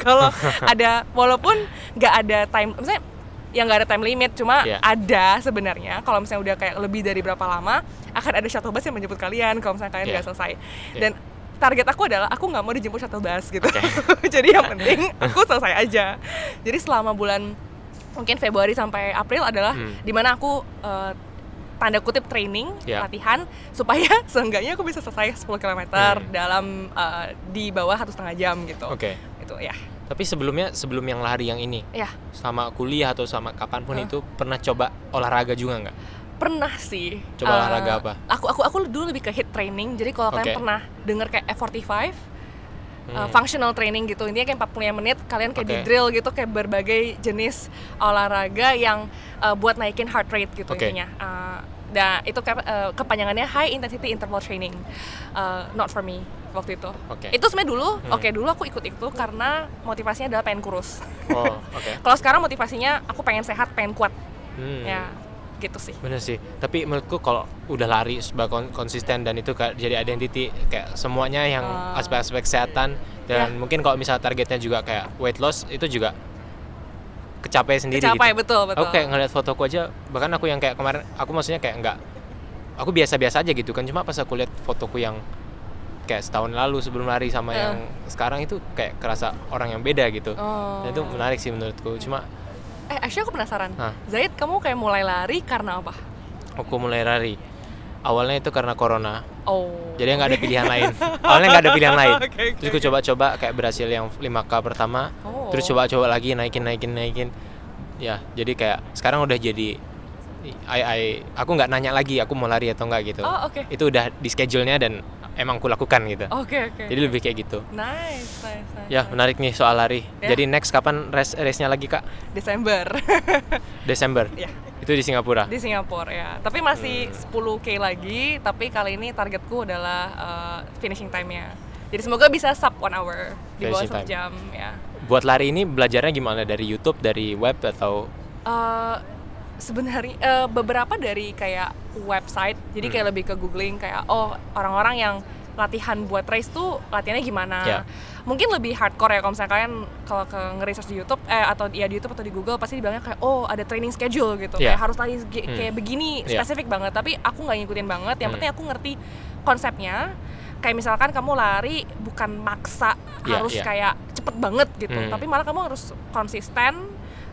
kalau ada walaupun nggak ada time misalnya yang nggak ada time limit cuma Iya. ada sebenarnya kalau misalnya udah kayak lebih dari berapa lama akan ada shuttle bus yang menjemput kalian kalau misalnya kalian Iya. nggak selesai Iya. dan target aku adalah aku nggak mau dijemput shuttle bus gitu jadi yang penting aku selesai aja jadi selama bulan mungkin Februari sampai April adalah Hmm. di mana aku eh, tanda kutip training Ya. latihan supaya seenggaknya aku bisa selesai 10 km Hmm. dalam eh, di bawah satu setengah jam gitu Oke. itu ya Tapi sebelumnya sebelum yang lari yang ini, ya sama kuliah atau sama kapan pun Hah? itu pernah coba olahraga juga nggak? Pernah sih Coba Eh, olahraga apa? aku aku aku dulu lebih ke hit training jadi kalau Oke. kalian pernah dengar kayak F45 uh, Hmm. functional training gitu intinya kayak 45 menit kalian kayak di Oke. drill gitu kayak berbagai jenis olahraga yang uh, buat naikin heart rate gitu Oke. intinya Uh, dan itu kayak, uh, kepanjangannya high intensity interval training Uh, not for me waktu itu Oke. itu sebenarnya dulu Hmm. oke dulu aku ikut itu karena motivasinya adalah pengen kurus Oh, oke. kalau sekarang motivasinya aku pengen sehat pengen kuat Hmm. ya gitu sih Bener sih. Tapi menurutku kalau udah lari sebagai kon- konsisten dan itu kayak jadi identity kayak semuanya yang Ah. aspek-aspek kesehatan dan Ya. mungkin kalau misalnya targetnya juga kayak weight loss itu juga kecapai sendiri Kecapai, gitu. betul, betul. Aku kayak ngeliat fotoku aja bahkan aku yang kayak kemarin aku maksudnya kayak enggak aku biasa-biasa aja gitu kan cuma pas aku lihat fotoku yang kayak setahun lalu sebelum lari sama Eh. yang sekarang itu kayak kerasa orang yang beda gitu. Oh. Dan itu menarik sih menurutku. Cuma Eh, actually aku penasaran. Hah? Zaid, kamu kayak mulai lari karena apa? aku mulai lari. Awalnya itu karena corona. Oh. Jadi nggak ada pilihan lain. Awalnya nggak ada pilihan lain. Oke, oke, Terus gue coba-coba kayak berhasil yang 5K pertama. Oh. Terus coba-coba lagi naikin naikin naikin. Ya, jadi kayak sekarang udah jadi I, I, aku nggak nanya lagi aku mau lari atau nggak gitu. Oh, oke. Itu udah di schedule-nya dan emang aku lakukan gitu. Oke, oke. Jadi lebih kayak gitu. nice, nice, nice. Ya, menarik nih soal lari. Ya. Jadi next kapan race race-nya lagi, Kak? Desember. Desember. ya, Itu di Singapura. di Singapura ya. Tapi masih Hmm. 10k lagi, tapi kali ini targetku adalah uh, finishing time-nya. Jadi semoga bisa sub one hour di bawah satu time. jam ya. Buat lari ini belajarnya gimana? Dari YouTube, dari web atau Eh, sebenarnya eh, beberapa dari kayak website jadi kayak Hmm. lebih ke googling kayak oh orang-orang yang latihan buat race tuh latihannya gimana Ya. mungkin lebih hardcore ya kalau misalnya kalian kalau ke nge-research di YouTube eh atau ya di YouTube atau di Google pasti dibilangnya kayak oh ada training schedule gitu Ya. kayak harus lari Hmm. kayak begini Ya. spesifik banget tapi aku nggak ngikutin banget yang Hmm. penting aku ngerti konsepnya kayak misalkan kamu lari bukan maksa Ya, harus ya. kayak cepet banget gitu Hmm. tapi malah kamu harus konsisten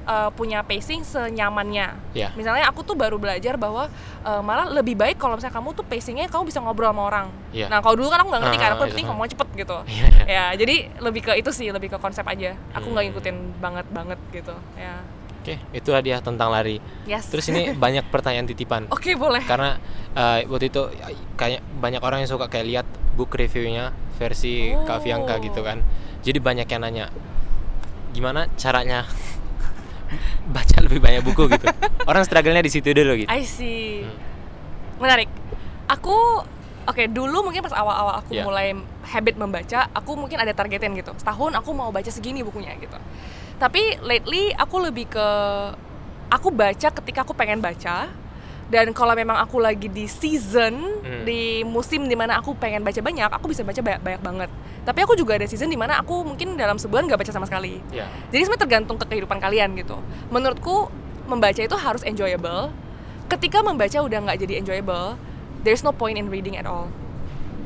uh, punya pacing senyamannya. Ya. Misalnya aku tuh baru belajar bahwa uh, malah lebih baik kalau misalnya kamu tuh pacingnya kamu bisa ngobrol sama orang. Ya. Nah kalau dulu kan aku nggak ngerti kan, Ah, aku itu. penting ngomong cepet gitu. Iya, iya. ya jadi lebih ke itu sih, lebih ke konsep aja. Aku nggak Hmm. ngikutin banget banget gitu. Ya. Oke, itulah dia tentang lari. Yes. Terus ini banyak pertanyaan titipan. Oke boleh. Karena eh, waktu itu eh, kayak banyak orang yang suka kayak lihat book reviewnya versi Fianka Oh. gitu kan. Jadi banyak yang nanya gimana caranya baca lebih banyak buku gitu. Orang struggle-nya di situ dulu gitu. I see. Hmm. Menarik. Aku oke dulu mungkin pas awal-awal aku Ya. mulai habit membaca, aku mungkin ada targetin gitu. Setahun aku mau baca segini bukunya gitu. Tapi lately aku lebih ke aku baca ketika aku pengen baca. Dan kalau memang aku lagi di season, Hmm. di musim di mana aku pengen baca banyak, aku bisa baca banyak, banyak banget. Tapi aku juga ada season di mana aku mungkin dalam sebulan nggak baca sama sekali. Ya. Jadi sebenarnya tergantung ke kehidupan kalian gitu. Menurutku membaca itu harus enjoyable. Ketika membaca udah nggak jadi enjoyable, there's no point in reading at all.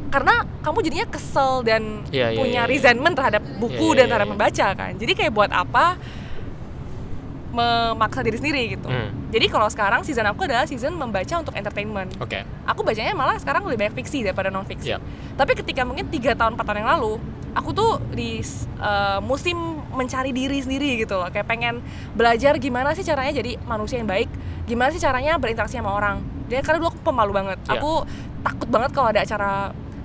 karena kamu jadinya kesel dan Iya, iya, punya iya, iya. resentment terhadap buku Iya, iya, dan terhadap membaca kan jadi kayak buat apa memaksa diri sendiri gitu Hmm. jadi kalau sekarang season aku adalah season membaca untuk entertainment Oke. aku bacanya malah sekarang lebih banyak fiksi daripada non fiksi. Iya. Tapi ketika mungkin tiga tahun empat tahun yang lalu, aku tuh di uh, musim mencari diri sendiri gitu loh, kayak pengen belajar gimana sih caranya jadi manusia yang baik, gimana sih caranya berinteraksi sama orang. Dan karena dulu aku pemalu banget, Iya. aku takut banget kalau ada acara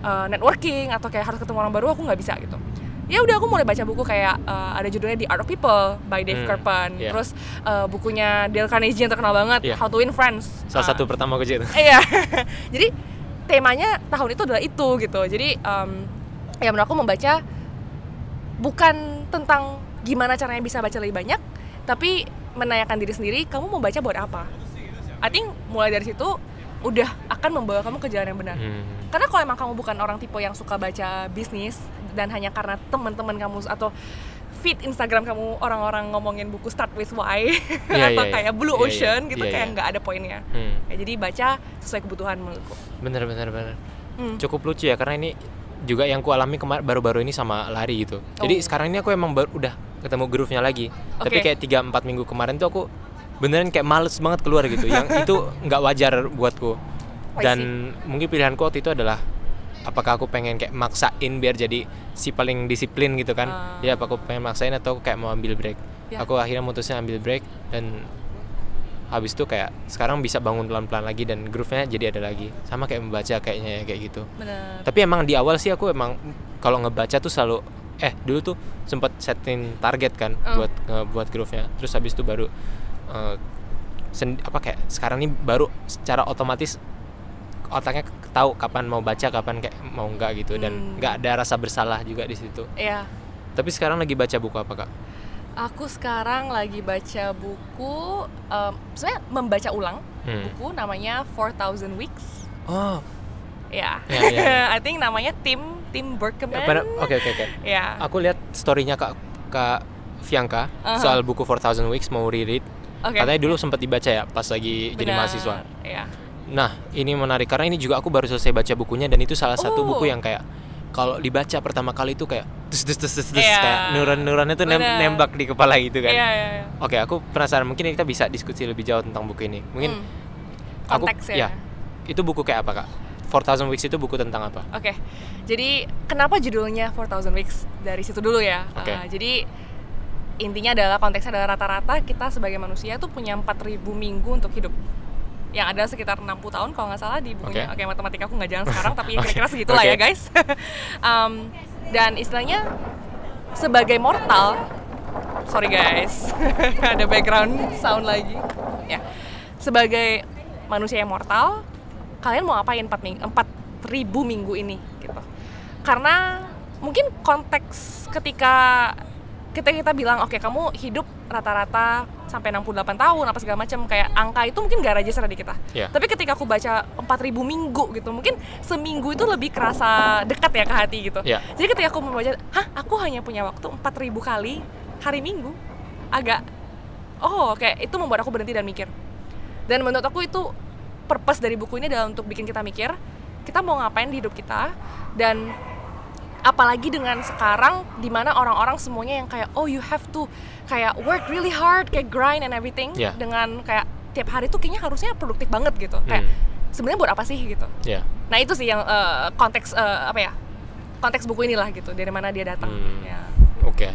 uh, networking atau kayak harus ketemu orang baru, aku nggak bisa gitu. Ya udah aku mulai baca buku kayak uh, ada judulnya The Art of People by Dave Hmm, Kerpen, iya. terus uh, bukunya Dale Carnegie yang terkenal banget, Iya. How to Win Friends. Salah Uh, satu pertama aku itu. Iya. Jadi temanya tahun itu adalah itu gitu. Jadi em, ya menurut aku membaca bukan tentang gimana caranya bisa baca lebih banyak, tapi menanyakan diri sendiri, kamu mau baca buat apa? I think mulai dari situ udah akan membawa kamu ke jalan yang benar. Hmm. Karena kalau emang kamu bukan orang tipe yang suka baca bisnis dan hanya karena teman-teman kamu atau feed Instagram kamu orang-orang ngomongin buku Start with Why Iya, atau iya. kayak Blue Iya, iya. Ocean gitu Iya, kayak nggak ada poinnya. Hmm. Ya, jadi baca sesuai kebutuhan menurutku. Bener bener bener. Hmm. Cukup lucu ya karena ini juga yang ku alami baru-baru ini sama lari gitu. Jadi Oh. sekarang ini aku emang baru udah ketemu groove-nya lagi. Tapi Oke. kayak 3 4 minggu kemarin tuh aku beneran kayak males banget keluar gitu. yang itu nggak wajar buatku. I Dan mungkin pilihanku waktu itu adalah apakah aku pengen kayak maksain biar jadi si paling disiplin gitu kan. Ah. Ya apa aku pengen maksain atau aku kayak mau ambil break. Ya. Aku akhirnya mutusin ambil break dan habis itu kayak sekarang bisa bangun pelan-pelan lagi dan groove-nya jadi ada lagi. Sama kayak membaca kayaknya ya kayak gitu. Bener. Tapi emang di awal sih aku emang kalau ngebaca tuh selalu eh dulu tuh sempat setting target kan Hmm. buat ngebuat groove-nya. Terus habis itu baru eh, sen- apa kayak sekarang ini baru secara otomatis otaknya tahu kapan mau baca, kapan kayak mau enggak gitu dan Hmm. nggak ada rasa bersalah juga di situ. Iya. Tapi sekarang lagi baca buku apa, Kak? Aku sekarang lagi baca buku, em, sebenarnya membaca ulang Hmm. buku namanya 4000 Weeks. Oh, Ya. Ya, ya, ya. I think namanya Tim Tim Berkeman. oke oke oke. Ya. Aku lihat story-nya Kak Kak Fianka Aha. soal buku 4000 Weeks mau reread. Oke. Katanya dulu sempat dibaca ya pas lagi jadi Benar. mahasiswa. Iya. Nah, ini menarik karena ini juga aku baru selesai baca bukunya dan itu salah satu Oh. buku yang kayak kalau dibaca pertama kali itu kayak dus dus dus, dus, Iya. kayak neuron-neuronnya tuh nem- Benar. nembak di kepala gitu kan. Iya, iya, iya. Oke, aku penasaran mungkin kita bisa diskusi lebih jauh tentang buku ini. Mungkin Hmm. aku Konteksnya. ya. Itu buku kayak apa, Kak? 4000 Weeks itu buku tentang apa? Oke, jadi kenapa judulnya 4000 Weeks dari situ dulu ya? Oke. Uh, jadi intinya adalah konteksnya adalah rata-rata kita sebagai manusia tuh punya 4000 minggu untuk hidup yang ada sekitar 60 tahun kalau nggak salah di bukunya. Oke. Oke, matematika aku nggak jalan sekarang tapi kira-kira segitulah ya Oke. guys. Um, dan istilahnya sebagai mortal, sorry guys, ada background sound lagi. Ya, sebagai manusia yang mortal, kalian mau ngapain 4 minggu, 4000 minggu ini gitu. Karena mungkin konteks ketika kita kita bilang oke kamu hidup rata-rata sampai 68 tahun apa segala macam kayak angka itu mungkin gak register di kita. Iya. Tapi ketika aku baca 4000 minggu gitu, mungkin seminggu itu lebih kerasa dekat ya ke hati gitu. Iya. Jadi ketika aku membaca, hah aku hanya punya waktu 4000 kali hari Minggu, agak oh kayak itu membuat aku berhenti dan mikir. Dan menurut aku itu purpose dari buku ini adalah untuk bikin kita mikir, kita mau ngapain di hidup kita dan apalagi dengan sekarang di mana orang-orang semuanya yang kayak oh you have to kayak work really hard kayak grind and everything Yeah. dengan kayak tiap hari tuh kayaknya harusnya produktif banget gitu kayak Hmm. sebenarnya buat apa sih gitu Ya. Nah itu sih yang eh, konteks eh, apa ya? Konteks buku inilah gitu dari mana dia datang. Hmm. Ya. Oke.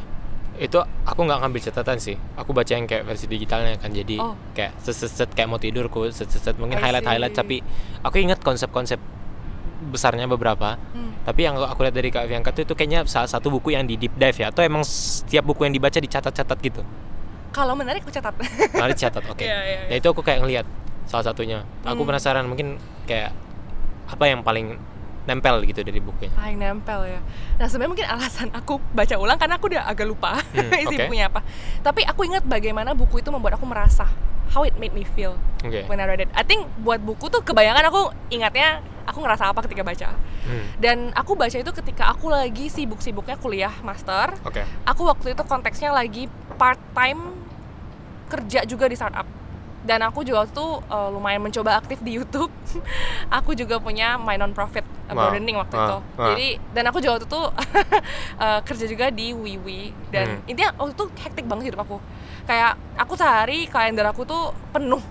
Itu aku nggak ngambil catatan sih. Aku baca yang kayak versi digitalnya kan jadi Oh. kayak set kayak mau tidur ku set mungkin highlight highlight tapi aku ingat konsep-konsep besarnya beberapa. Hmm. Tapi yang aku lihat dari Kak Fianka tuh itu kayaknya salah satu buku yang di deep dive ya atau emang setiap buku yang dibaca dicatat-catat gitu. Kalau menarik aku catat. Nah, dicatat oke. Iya, iya, Nah, iya. itu aku kayak ngelihat salah satunya. Aku Hmm. penasaran mungkin kayak apa yang paling nempel gitu dari bukunya. Paling nempel ya. Nah sebenarnya mungkin alasan aku baca ulang karena aku udah agak lupa Hmm, isi oke. bukunya apa. Tapi aku ingat bagaimana buku itu membuat aku merasa how it made me feel Oke. when I read it. I think buat buku tuh kebayangan aku ingatnya aku ngerasa apa ketika baca. Hmm. Dan aku baca itu ketika aku lagi sibuk-sibuknya kuliah master. Oke. Aku waktu itu konteksnya lagi part time kerja juga di startup. Dan aku juga waktu itu uh, lumayan mencoba aktif di YouTube aku juga punya my non profit uh, Wow. gardening waktu Wow. itu Wow. jadi dan aku juga waktu itu uh, kerja juga di Wiwi dan Hmm. intinya waktu itu hektik banget hidup aku kayak aku sehari kalender aku tuh penuh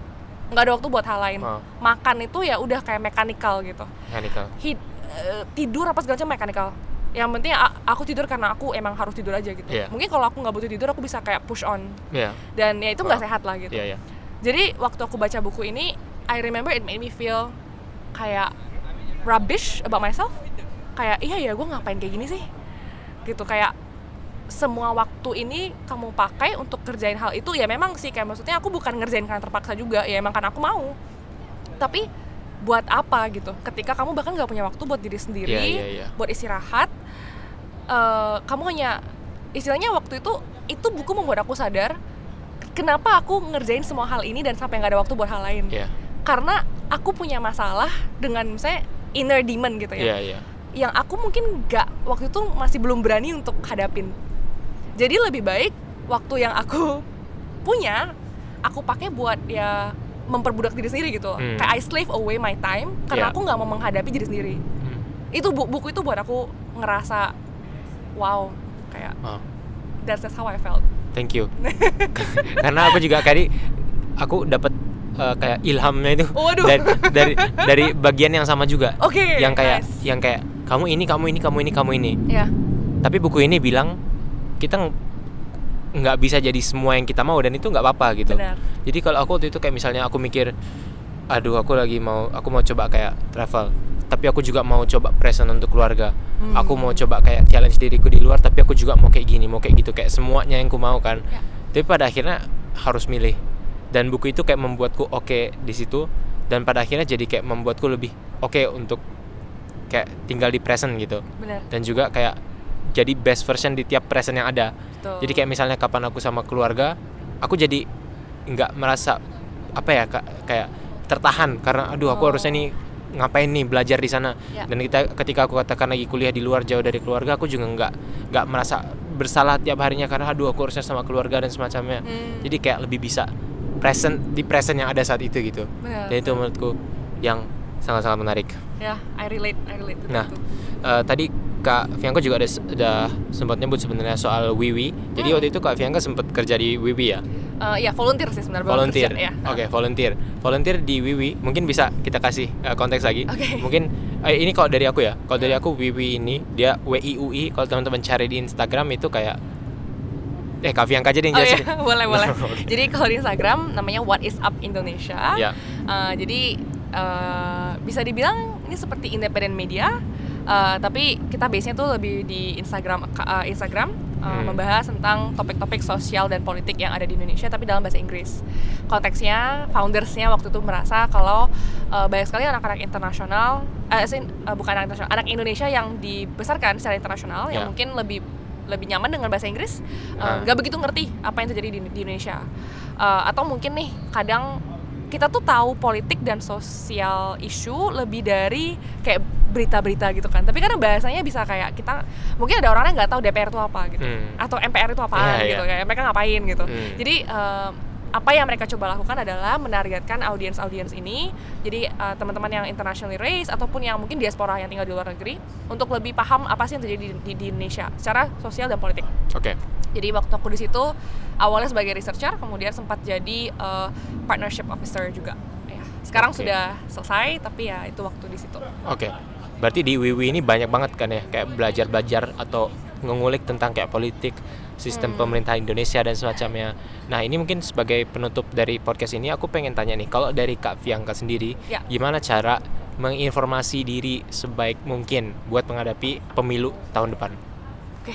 nggak ada waktu buat hal lain Wow. makan itu ya udah kayak mekanikal gitu Mechanical. Hid- eh, tidur apa segala macam mekanikal yang penting aku tidur karena aku emang harus tidur aja gitu Iya. mungkin kalau aku nggak butuh tidur aku bisa kayak push on Iya. dan ya itu nggak Wow. sehat lah gitu Iya, iya. Jadi waktu aku baca buku ini I remember it made me feel kayak rubbish about myself. Kayak iya ya gue ngapain kayak gini sih? Gitu kayak semua waktu ini kamu pakai untuk kerjain hal itu ya memang sih kayak maksudnya aku bukan ngerjain karena terpaksa juga ya emang karena aku mau. Tapi buat apa gitu? Ketika kamu bahkan nggak punya waktu buat diri sendiri Iya, iya, iya. buat istirahat eh, kamu hanya istilahnya waktu itu itu buku membuat aku sadar kenapa aku ngerjain semua hal ini dan sampai nggak ada waktu buat hal lain Iya. karena aku punya masalah dengan misalnya inner demon gitu ya Iya, iya. yang aku mungkin nggak waktu itu masih belum berani untuk hadapin jadi lebih baik waktu yang aku punya aku pakai buat ya memperbudak diri sendiri gitu Hmm. kayak I slave away my time karena Iya. aku nggak mau menghadapi diri sendiri Hmm. itu bu- buku itu buat aku ngerasa wow kayak Oh, that's, that's how I felt thank you. Karena aku juga kali aku dapat eh, kayak ilhamnya itu Waduh. dari, dari dari bagian yang sama juga. Oke, yang kayak nice. yang kayak kamu ini, kamu ini, kamu ini, kamu ini. ya Tapi buku ini bilang kita ng- nggak bisa jadi semua yang kita mau dan itu nggak apa-apa gitu. benar Jadi kalau aku waktu itu kayak misalnya aku mikir, aduh aku lagi mau, aku mau coba kayak travel, tapi aku juga mau coba present untuk keluarga. Hmm. Aku mau coba kayak challenge diriku di luar, tapi aku juga mau kayak gini, mau kayak gitu, kayak semuanya yang ku mau kan. Ya. Tapi pada akhirnya harus milih. Dan buku itu kayak membuatku oke di situ, dan pada akhirnya jadi kayak membuatku lebih oke untuk kayak tinggal di present gitu. benar Dan juga kayak jadi best version di tiap present yang ada. Betul. Jadi kayak misalnya kapan aku sama keluarga, aku jadi nggak merasa apa ya kayak tertahan karena aduh aku Oh. harusnya nih ngapain nih belajar di sana. Ya. Dan kita ketika aku katakan lagi kuliah di luar jauh dari keluarga, aku juga nggak nggak merasa bersalah tiap harinya karena aduh aku harusnya sama keluarga dan semacamnya. Hmm, Jadi kayak lebih bisa present di present yang ada saat itu gitu. benar. Dan itu menurutku yang sangat-sangat menarik. ya I relate I relate Nah, itu. Eh, tadi Kak Fianka juga ada udah sempat nyebut sebenarnya soal Wiwi. Jadi Hmm. waktu itu Kak Fianka sempat kerja di Wiwi ya? Eh, ya volunteer sih sebenarnya volunteer. ya. Oke, volunteer. Volunteer di Wiwi. Mungkin bisa kita kasih eh, konteks lagi. Oke. Mungkin eh, ini kalau dari aku ya. Kalau dari aku Wiwi ini dia W I U I. Kalau teman-teman cari di Instagram itu kayak eh Kak Fianka aja deh yang Oh jelasin. iya, boleh boleh. Jadi kalau di Instagram namanya What Is Up Indonesia. Ya. Eh, jadi eh, bisa dibilang ini seperti independent media, eh, tapi kita base-nya tuh lebih di Instagram eh, Instagram eh, Hmm. membahas tentang topik-topik sosial dan politik yang ada di Indonesia tapi dalam bahasa Inggris. Konteksnya foundersnya waktu itu merasa kalau eh, banyak sekali anak-anak internasional, eh, as in, eh, bukan anak internasional, anak Indonesia yang dibesarkan secara internasional Ya. yang mungkin lebih lebih nyaman dengan bahasa Inggris Ah. nggak begitu ngerti apa yang terjadi di, di Indonesia Eh, atau mungkin nih kadang kita tuh tahu politik dan sosial isu lebih dari kayak berita-berita gitu kan tapi karena bahasanya bisa kayak kita mungkin ada orang yang nggak tahu DPR itu apa gitu Hmm. atau MPR itu apaan Iya, gitu iya. kayak mereka ngapain gitu Hmm. jadi eh, apa yang mereka coba lakukan adalah menargetkan audiens-audiens ini jadi eh, teman-teman yang internationally raised ataupun yang mungkin diaspora yang tinggal di luar negeri untuk lebih paham apa sih yang terjadi di, di, di Indonesia secara sosial dan politik Oke. Jadi waktu aku di situ awalnya sebagai researcher, kemudian sempat jadi uh, partnership officer juga. Ya, sekarang Oke. sudah selesai, tapi ya itu waktu di situ. Oke. Berarti di Wiwi ini banyak banget kan ya kayak belajar-belajar atau mengulik tentang kayak politik, sistem Hmm. pemerintahan Indonesia dan semacamnya. Nah, ini mungkin sebagai penutup dari podcast ini aku pengen tanya nih, kalau dari Kak Fianka sendiri, Ya. gimana cara menginformasi diri sebaik mungkin buat menghadapi pemilu tahun depan? Oke,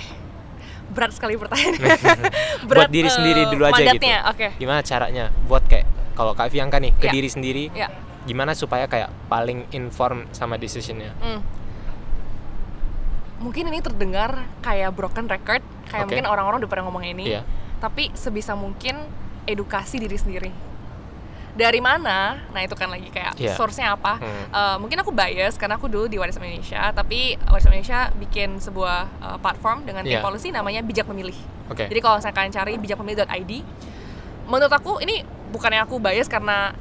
berat sekali pertanyaannya. buat diri eh, sendiri dulu aja gitu. Oke. Gimana caranya buat kayak kalau Kak Fianka nih ke Ya. diri sendiri, Ya. gimana supaya kayak paling inform sama decisionnya? hmm. Mungkin ini terdengar kayak broken record, kayak Oke. mungkin orang-orang udah pernah ngomong ini. Iya. Tapi sebisa mungkin edukasi diri sendiri. Dari mana? Nah itu kan lagi kayak Iya. source-nya apa? Hmm. Uh, mungkin aku bias karena aku dulu di Warisan Indonesia, tapi Warisan Indonesia bikin sebuah uh, platform dengan Iya. policy namanya Bijak Memilih. Oke. Jadi kalau misalnya kalian cari bijakmemilih.id, menurut aku ini bukannya aku bias karena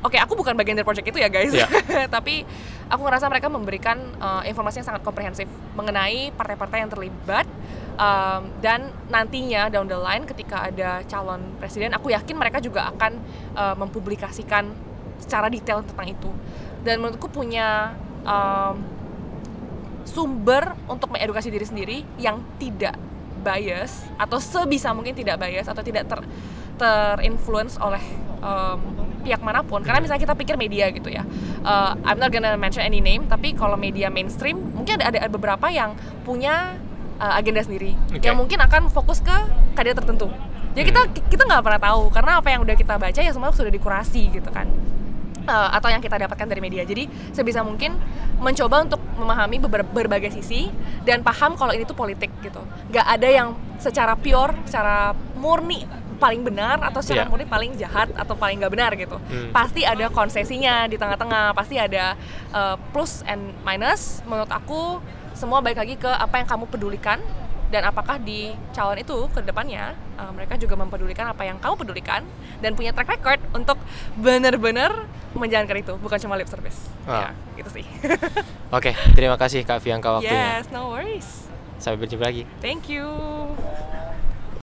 oke aku bukan bagian dari project itu ya guys Iya. tapi aku ngerasa mereka memberikan uh, informasi yang sangat komprehensif mengenai partai-partai yang terlibat um, dan nantinya down the line ketika ada calon presiden aku yakin mereka juga akan uh, mempublikasikan secara detail tentang itu. Dan menurutku punya um, sumber untuk mengedukasi diri sendiri yang tidak bias atau sebisa mungkin tidak bias atau tidak ter terinfluence oleh um, pihak mana pun. Karena misalnya kita pikir media gitu ya. Uh, I'm not gonna mention any name tapi kalau media mainstream mungkin ada ada beberapa yang punya uh, agenda sendiri Oke. yang mungkin akan fokus ke kandidat tertentu jadi kita kita nggak pernah tahu karena apa yang udah kita baca ya semua sudah dikurasi gitu kan uh, atau yang kita dapatkan dari media. Jadi sebisa mungkin mencoba untuk memahami beber- berbagai sisi dan paham kalau ini tuh politik gitu. Gak ada yang secara pure, secara murni paling benar atau secara Iya. murni paling jahat atau paling nggak benar gitu. Hmm. Pasti ada konsesinya di tengah-tengah, pasti ada uh, plus and minus. Menurut aku semua balik lagi ke apa yang kamu pedulikan dan apakah di calon itu ke depannya uh, mereka juga mempedulikan apa yang kamu pedulikan dan punya track record untuk benar-benar menjalankan itu bukan cuma lip service Ah. ya gitu sih Oke, terima kasih Kak Fianka waktunya. yes no worries Sampai berjumpa lagi. thank you